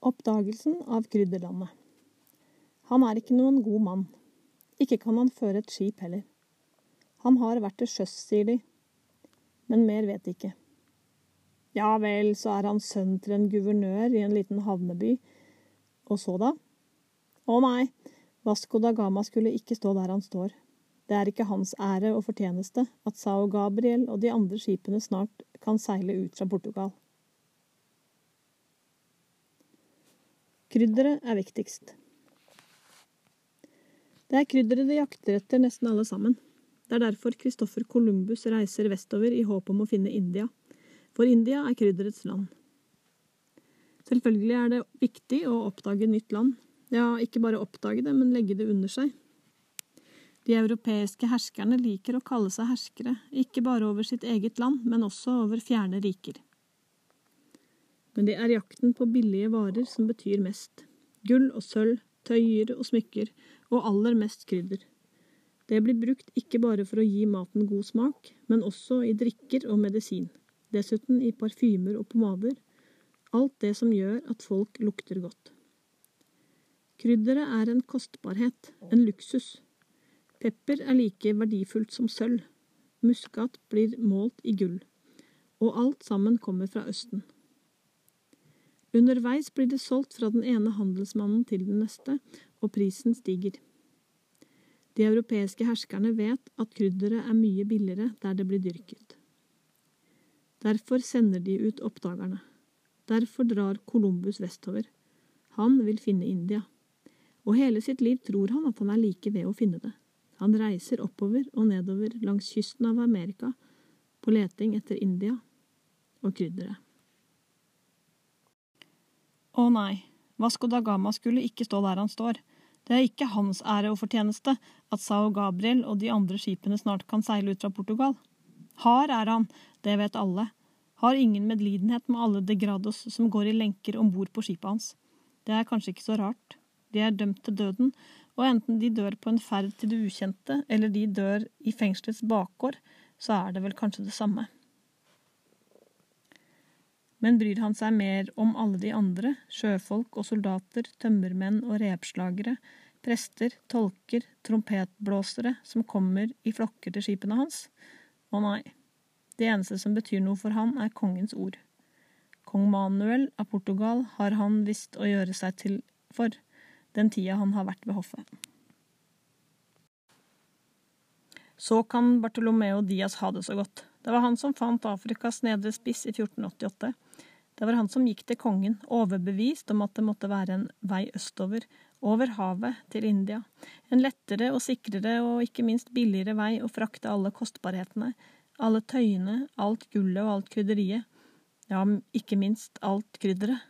Oppdagelsen av krydderlandet. Han er ikke noen god mann. Ikke kan han føre et skip heller. Han har vært til sjøs, sier de. Men mer vet de ikke. Ja vel, så er han sønn til en guvernør i en liten havneby. Og så da? Å nei, Vasco da Gama skulle ikke stå der han står. Det er ikke hans ære og fortjeneste at Sao Gabriel og de andre skipene snart kan seile ut fra Portugal. Krydderet er viktigst. Det er krydderet de jakter etter, nesten alle sammen. Det er derfor Christoffer Columbus reiser vestover i håp om å finne India. For India er krydderets land. Selvfølgelig er det viktig å oppdage nytt land. Ja, ikke bare oppdage det, men legge det under seg. De europeiske herskerne liker å kalle seg herskere, ikke bare over sitt eget land, men også over fjerne riker. Men det er jakten på billige varer som betyr mest. Gull og sølv, tøyer og smykker, og aller mest krydder. Det blir brukt ikke bare for å gi maten god smak, men også i drikker og medisin. Dessuten i parfymer og pomader. Alt det som gjør at folk lukter godt. Krydderet er en kostbarhet, en luksus. Pepper er like verdifullt som sølv. Muskat blir målt i gull. Og alt sammen kommer fra Østen. Underveis blir det solgt fra den ene handelsmannen til den neste, og prisen stiger. De europeiske herskerne vet at krydderet er mye billigere der det blir dyrket. Derfor sender de ut oppdagerne. Derfor drar Columbus vestover. Han vil finne India. Og hele sitt liv tror han at han er like ved å finne det. Han reiser oppover og nedover langs kysten av Amerika på leting etter India og krydderet. Å nei, Vasco da Gama skulle ikke stå der han står. Det er ikke hans ære og fortjeneste at Sao Gabriel og de andre skipene snart kan seile ut fra Portugal. Hard er han, det vet alle. Har ingen medlidenhet med alle degrados som går i lenker om bord på skipet hans. Det er kanskje ikke så rart. De er dømt til døden, og enten de dør på en ferd til det ukjente, eller de dør i fengselets bakgård, så er det vel kanskje det samme. Men bryr han seg mer om alle de andre, sjøfolk og soldater, tømmermenn og repslagere, prester, tolker, trompetblåsere, som kommer i flokker til skipene hans? Å nei, det eneste som betyr noe for han, er kongens ord. Kong Manuel av Portugal har han visst å gjøre seg til for, den tida han har vært ved hoffet. Så kan Bartolomeo Dias ha det så godt. Det var han som fant Afrikas nedre spiss i 1488. Det var han som gikk til kongen, overbevist om at det måtte være en vei østover, over havet, til India. En lettere og sikrere og ikke minst billigere vei å frakte alle kostbarhetene, alle tøyene, alt gullet og alt krydderiet. Ja, ikke minst alt krydderet.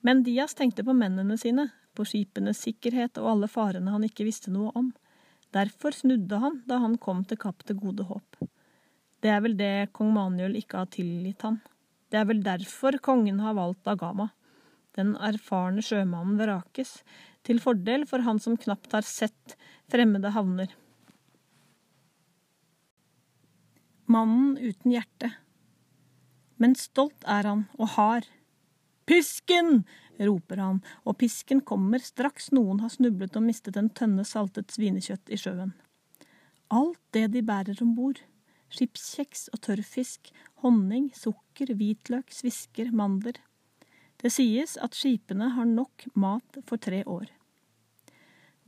Men Dias tenkte på mennene sine, på skipenes sikkerhet og alle farene han ikke visste noe om. Derfor snudde han da han kom til Kapp til Gode Håp. Det er vel det kong Manuel ikke har tilgitt han. Det er vel derfor kongen har valgt Agama, den erfarne sjømannen vrakes, til fordel for han som knapt har sett fremmede havner. Mannen uten hjerte. Men stolt er han og hard. Pisken! roper han, og pisken kommer straks noen har snublet og mistet en tønne saltet svinekjøtt i sjøen. Alt det de bærer om bord, skipskjeks og tørrfisk, honning, sukker, hvitløk, svisker, mandler. Det sies at skipene har nok mat for tre år.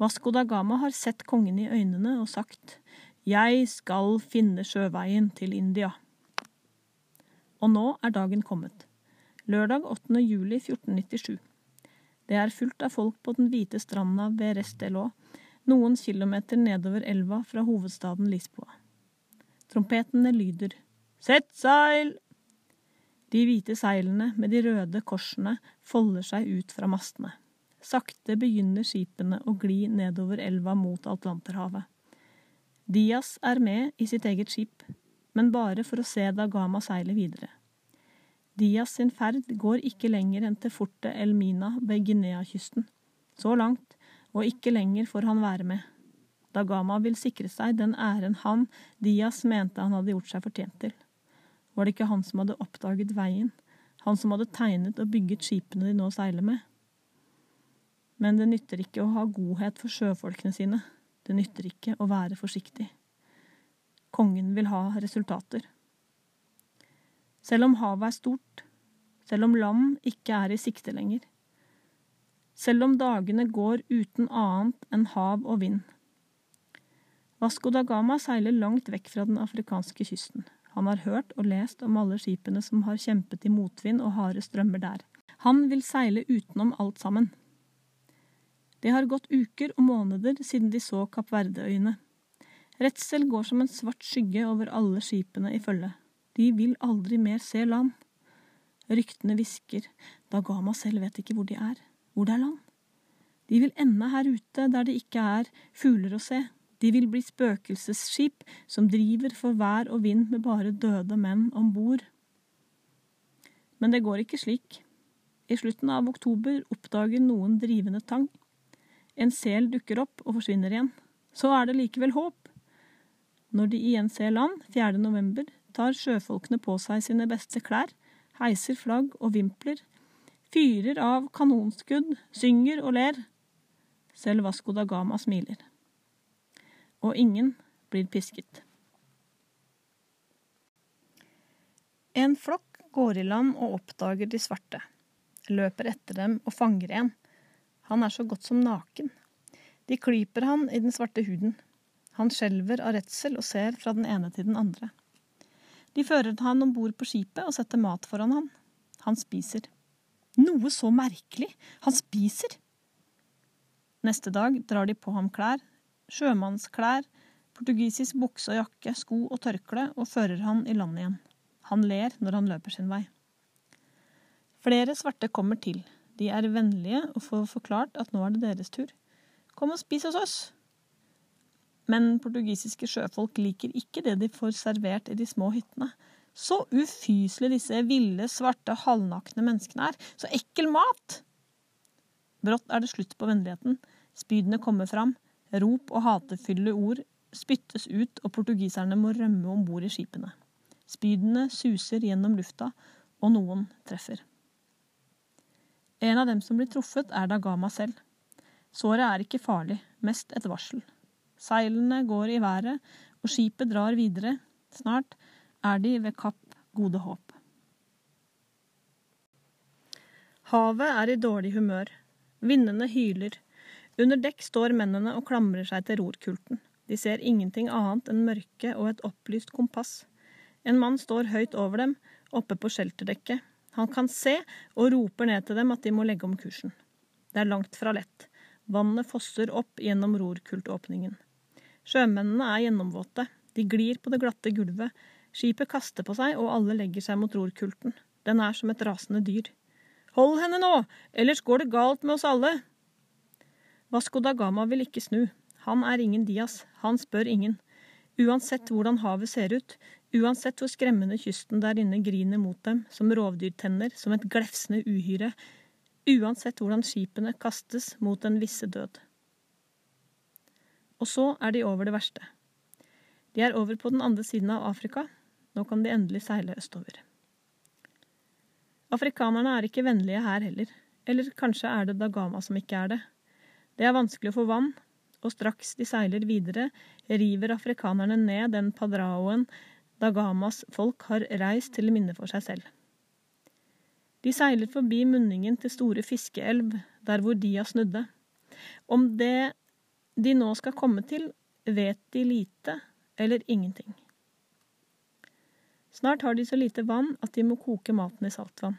Vasco da Gama har sett kongen i øynene og sagt Jeg skal finne sjøveien til India. Og nå er dagen kommet. Lørdag 8. juli 1497. Det er fullt av folk på den hvite stranda ved Restelå, noen kilometer nedover elva fra hovedstaden Lisboa. Trompetene lyder. Sett seil! De hvite seilene med de røde korsene folder seg ut fra mastene. Sakte begynner skipene å gli nedover elva mot Atlanterhavet. Dias er med i sitt eget skip, men bare for å se Dagama seile videre. Dias sin ferd går ikke lenger enn til fortet Elmina ved Guinea-kysten. Så langt, og ikke lenger får han være med. Dagama vil sikre seg den æren han, Dias, mente han hadde gjort seg fortjent til. Var det ikke han som hadde oppdaget veien, han som hadde tegnet og bygget skipene de nå seiler med. Men det nytter ikke å ha godhet for sjøfolkene sine, det nytter ikke å være forsiktig. Kongen vil ha resultater. Selv om havet er stort, selv om land ikke er i sikte lenger, selv om dagene går uten annet enn hav og vind. Vasco da Gama seiler langt vekk fra den afrikanske kysten. Han har hørt og lest om alle skipene som har kjempet i motvind og harde strømmer der. Han vil seile utenom alt sammen. Det har gått uker og måneder siden de så Kapp Verdeøyene. Redsel går som en svart skygge over alle skipene i følge. De vil aldri mer se land. Ryktene hvisker, da Gama selv vet ikke hvor de er, hvor det er land. De vil ende her ute der det ikke er fugler å se. De vil bli spøkelsesskip som driver for vær og vind med bare døde menn om bord. Men det går ikke slik. I slutten av oktober oppdager noen drivende tang. En sel dukker opp og forsvinner igjen. Så er det likevel håp. Når de igjen ser land, 4. november, tar sjøfolkene på seg sine beste klær, heiser flagg og vimpler, fyrer av kanonskudd, synger og ler. Selv Vasco da Gama smiler. Og ingen blir pisket. En flokk går i land og oppdager de svarte, løper etter dem og fanger en. Han er så godt som naken. De klyper han i den svarte huden. Han skjelver av redsel og ser fra den ene til den andre. De fører han om bord på skipet og setter mat foran han. Han spiser. Noe så merkelig! Han spiser! Neste dag drar de på ham klær, sjømannsklær, portugisisk bukse og jakke, sko og tørkle, og fører han i land igjen. Han ler når han løper sin vei. Flere svarte kommer til. De er vennlige og får forklart at nå er det deres tur. Kom og spis hos oss! Men portugisiske sjøfolk liker ikke det de får servert i de små hyttene. Så ufyselig disse ville, svarte, halvnakne menneskene er. Så ekkel mat! Brått er det slutt på vennligheten. Spydene kommer fram. Rop og hatefulle ord spyttes ut, og portugiserne må rømme om bord i skipene. Spydene suser gjennom lufta, og noen treffer. En av dem som blir truffet, er Dagama selv. Såret er ikke farlig, mest et varsel. Seilene går i været, og skipet drar videre. Snart er de ved Kapp Gode Håp. Havet er i dårlig humør. Vindene hyler. Under dekk står mennene og klamrer seg til rorkulten. De ser ingenting annet enn mørke og et opplyst kompass. En mann står høyt over dem, oppe på shelterdekket. Han kan se og roper ned til dem at de må legge om kursen. Det er langt fra lett. Vannet fosser opp gjennom rorkultåpningen. Sjømennene er gjennomvåte. De glir på det glatte gulvet. Skipet kaster på seg, og alle legger seg mot rorkulten. Den er som et rasende dyr. Hold henne nå, ellers går det galt med oss alle. Vasco da Gama vil ikke snu. Han er ingen Dias. Han spør ingen. Uansett hvordan havet ser ut, uansett hvor skremmende kysten der inne griner mot dem, som rovdyrtenner, som et glefsende uhyre, uansett hvordan skipene kastes mot den visse død. Og så er de over det verste. De er over på den andre siden av Afrika. Nå kan de endelig seile østover. Afrikanerne er ikke vennlige her heller. Eller kanskje er det Dagama som ikke er det. Det er vanskelig å få vann, og straks de seiler videre, river afrikanerne ned den padraoen Dagamas folk har reist til minne for seg selv. De seiler forbi munningen til Store Fiskeelv, der hvor de har snudde. Om det de nå skal komme til, vet de lite eller ingenting. Snart har de så lite vann at de må koke maten i saltvann.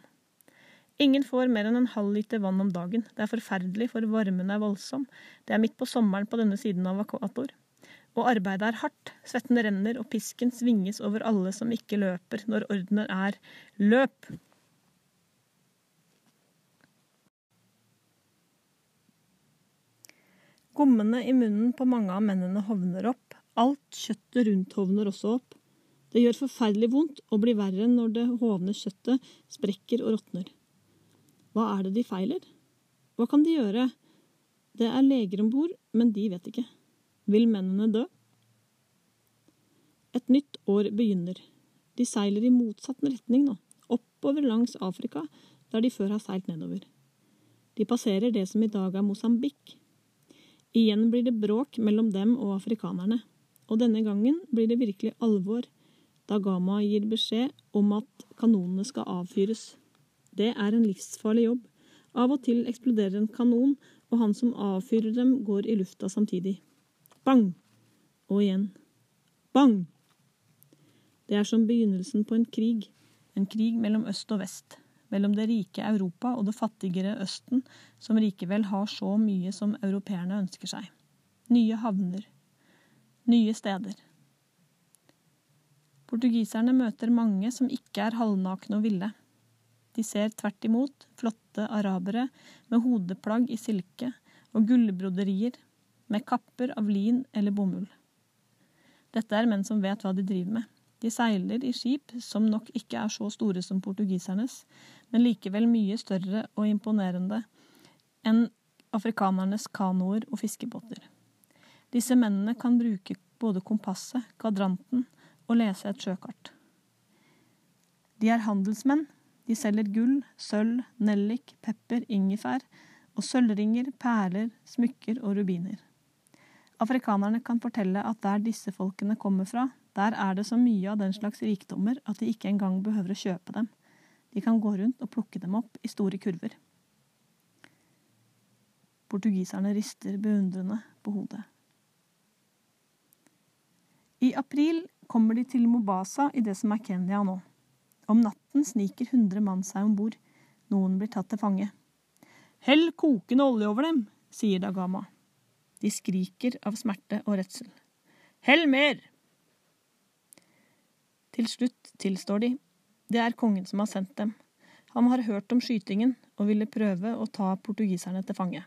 Ingen får mer enn en halv liter vann om dagen. Det er forferdelig, for varmen er voldsom. Det er midt på sommeren på denne siden av akvator. Og arbeidet er hardt. Svetten renner, og pisken svinges over alle som ikke løper når ordenen er løp. Gommene i munnen på mange av mennene hovner opp. Alt kjøttet rundt hovner også opp. Det gjør forferdelig vondt og blir verre når det hovne kjøttet sprekker og råtner. Hva er det de feiler? Hva kan de gjøre? Det er leger om bord, men de vet ikke. Vil mennene dø? Et nytt år begynner. De seiler i motsatt retning nå, oppover langs Afrika, der de før har seilt nedover. De passerer det som i dag er Mosambik. Igjen blir det bråk mellom dem og afrikanerne, og denne gangen blir det virkelig alvor da Gama gir beskjed om at kanonene skal avfyres. Det er en livsfarlig jobb. Av og til eksploderer en kanon, og han som avfyrer dem, går i lufta samtidig. Bang! Og igjen. Bang! Det er som begynnelsen på en krig. En krig mellom øst og vest. Mellom det rike Europa og det fattigere Østen, som likevel har så mye som europeerne ønsker seg. Nye havner. Nye steder. Portugiserne møter mange som ikke er halvnakne og ville. De ser tvert imot flotte arabere med hodeplagg i silke og gullbroderier, med kapper av lin eller bomull. Dette er menn som vet hva de driver med. De seiler i skip som nok ikke er så store som portugisernes, men likevel mye større og imponerende enn afrikanernes kanoer og fiskebåter. Disse mennene kan bruke både kompasset, kvadranten og lese et sjøkart. De er handelsmenn. De selger gull, sølv, nellik, pepper, ingefær og sølvringer, perler, smykker og rubiner. Afrikanerne kan fortelle at der disse folkene kommer fra, der er det så mye av den slags rikdommer at de ikke engang behøver å kjøpe dem. De kan gå rundt og plukke dem opp i store kurver. Portugiserne rister beundrende på hodet. I april kommer de til Mobasa i det som er Kenya nå. Om natten sniker hundre mann seg om bord. Noen blir tatt til fange. Hell kokende olje over dem, sier Dagama. De skriker av smerte og redsel. Hell mer! Til slutt tilstår de. Det er kongen som har sendt dem. Han har hørt om skytingen og ville prøve å ta portugiserne til fange.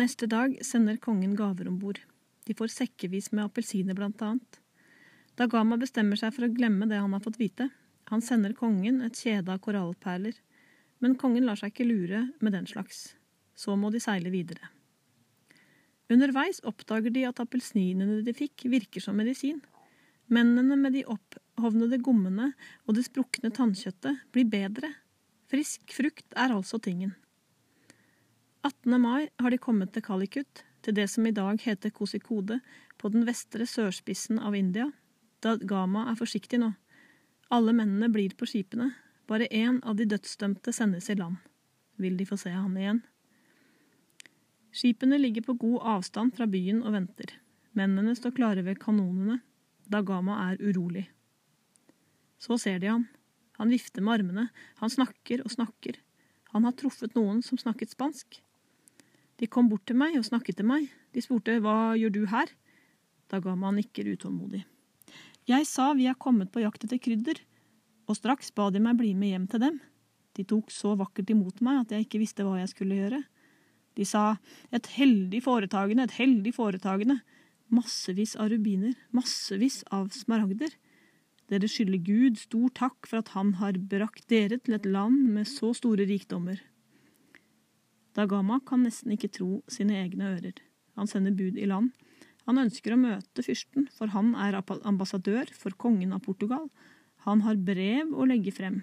Neste dag sender kongen gaver om bord. De får sekkevis med appelsiner, blant annet. Dagama bestemmer seg for å glemme det han har fått vite. Han sender kongen et kjede av korallperler. Men kongen lar seg ikke lure med den slags. Så må de seile videre. Underveis oppdager de at appelsinene de fikk, virker som medisin. Mennene med de opphovnede gommene og det sprukne tannkjøttet blir bedre. Frisk frukt er altså tingen. 18. mai har de kommet til Kalikut, til det som i dag heter Kosikode, på den vestre sørspissen av India. Da Gama er forsiktig nå. Alle mennene blir på skipene. Bare én av de dødsdømte sendes i land. Vil de få se han igjen? Skipene ligger på god avstand fra byen og venter. Mennene står klare ved kanonene. Da Gama er urolig. Så ser de han. Han vifter med armene. Han snakker og snakker. Han har truffet noen som snakket spansk. De kom bort til meg og snakket til meg. De spurte hva gjør du her? Da ga nikker utålmodig. Jeg sa vi er kommet på jakt etter krydder, og straks ba de meg bli med hjem til dem. De tok så vakkert imot meg at jeg ikke visste hva jeg skulle gjøre. De sa et heldig foretagende, et heldig foretagende. Massevis av rubiner, massevis av smaragder. Dere skylder Gud stor takk for at han har brakt dere til et land med så store rikdommer. Dagama kan nesten ikke tro sine egne ører. Han sender bud i land. Han ønsker å møte fyrsten, for han er ambassadør for kongen av Portugal. Han har brev å legge frem.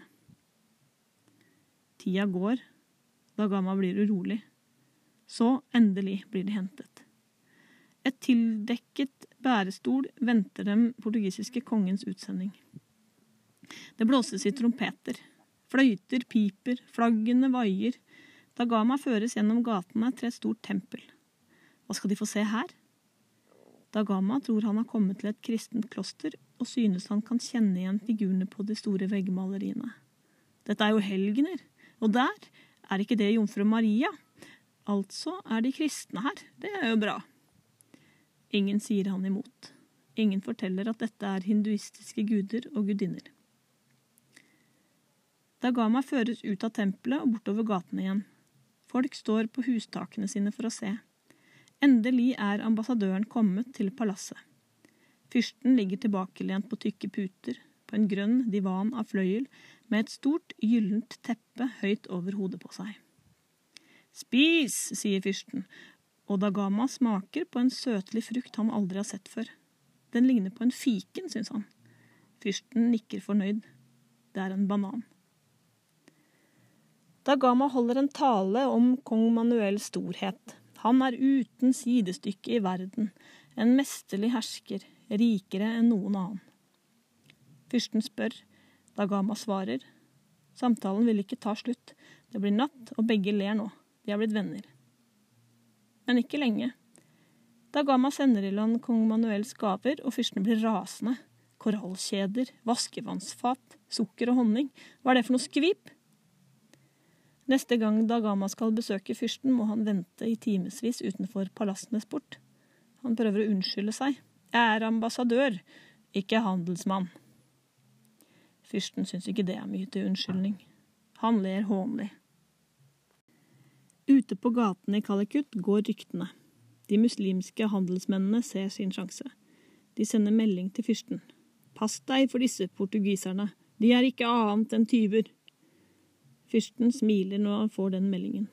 Tida går. Dagama blir urolig. Så, endelig, blir de hentet. Et tildekket bærestol venter dem portugisiske kongens utsending. Det blåses i trompeter. Fløyter piper, flaggene vaier. Dagama føres gjennom gatene til et stort tempel. Hva skal de få se her? Dagama tror han har kommet til et kristent kloster, og synes han kan kjenne igjen figurene på de store veggmaleriene. Dette er jo helgener, og der er ikke det jomfru Maria. Altså er de kristne her, det er jo bra. Ingen sier han imot. Ingen forteller at dette er hinduistiske guder og gudinner. Dagama føres ut av tempelet og bortover gatene igjen. Folk står på hustakene sine for å se. Endelig er ambassadøren kommet til palasset. Fyrsten ligger tilbakelent på tykke puter, på en grønn divan av fløyel, med et stort, gyllent teppe høyt over hodet på seg. Spis, sier fyrsten, og Dagama smaker på en søtlig frukt han aldri har sett før. Den ligner på en fiken, syns han. Fyrsten nikker fornøyd. Det er en banan. Dagama holder en tale om kong Manuels storhet. Han er uten sidestykke i verden, en mesterlig hersker, rikere enn noen annen. Fyrsten spør, da Gama svarer. Samtalen vil ikke ta slutt. Det blir natt, og begge ler nå. De er blitt venner. Men ikke lenge. Da Gama sender i land kong Manuels gaver, og fyrsten blir rasende. Korallkjeder, vaskevannsfat, sukker og honning. Hva er det for noe skvip? Neste gang Dagama skal besøke fyrsten, må han vente i timevis utenfor palassenes port. Han prøver å unnskylde seg. Jeg er ambassadør, ikke handelsmann. Fyrsten syns ikke det er mye til unnskyldning. Han ler hånlig. Ute på gatene i Kalikut går ryktene. De muslimske handelsmennene ser sin sjanse. De sender melding til fyrsten. Pass deg for disse portugiserne. De er ikke annet enn tyver. Fyrsten smiler når han får den meldingen.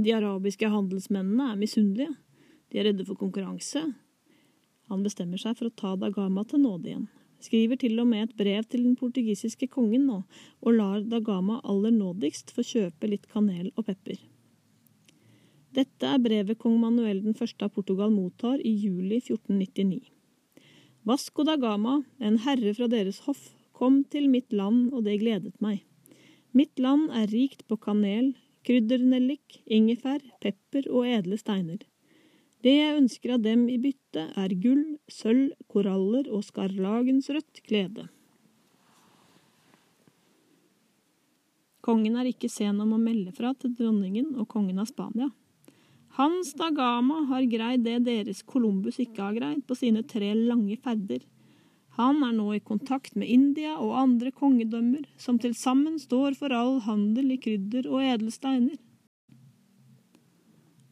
De arabiske handelsmennene er misunnelige. De er redde for konkurranse. Han bestemmer seg for å ta Dagama til nåde igjen. Skriver til og med et brev til den portugisiske kongen nå, og lar Dagama aller nådigst få kjøpe litt kanel og pepper. Dette er brevet kong Manuel den første av Portugal mottar i juli 1499. Vasco da Gama, en herre fra deres hoff, kom til mitt land, og det gledet meg. Mitt land er rikt på kanel, kryddernellik, ingefær, pepper og edle steiner. Det jeg ønsker av dem i bytte, er gull, sølv, koraller og skarlagensrødt klede. Kongen er ikke sen om å melde fra til dronningen og kongen av Spania. Hans da Gama har greid det deres Columbus ikke har greid på sine tre lange ferder. Han er nå i kontakt med India og andre kongedømmer, som til sammen står for all handel i krydder og edelsteiner.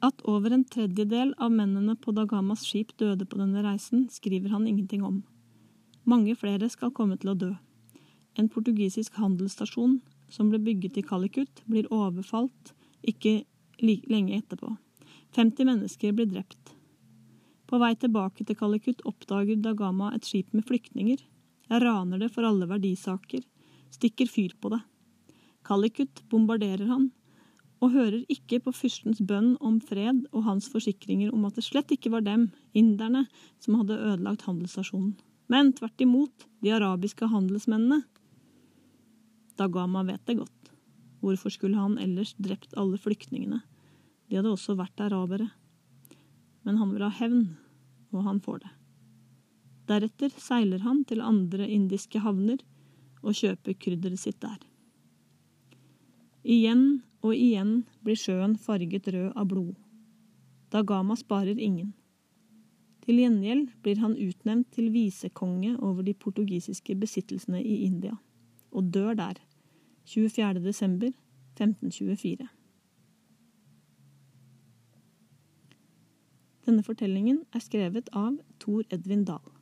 At over en tredjedel av mennene på Dagamas skip døde på denne reisen, skriver han ingenting om. Mange flere skal komme til å dø. En portugisisk handelsstasjon som ble bygget i Calicut, blir overfalt ikke lenge etterpå. 50 mennesker blir drept. På vei tilbake til Calicut oppdager Dagama et skip med flyktninger. Jeg raner det for alle verdisaker, stikker fyr på det. Calicut bombarderer han, og hører ikke på fyrstens bønn om fred og hans forsikringer om at det slett ikke var dem, inderne, som hadde ødelagt handelsstasjonen, men tvert imot de arabiske handelsmennene. Dagama vet det godt. Hvorfor skulle han ellers drept alle flyktningene? De hadde også vært arabere. Men han vil ha hevn, og han får det. Deretter seiler han til andre indiske havner og kjøper krydderet sitt der. Igjen og igjen blir sjøen farget rød av blod. Dagama sparer ingen. Til gjengjeld blir han utnevnt til visekonge over de portugisiske besittelsene i India, og dør der 24. Denne fortellingen er skrevet av Tor Edvin Dahl.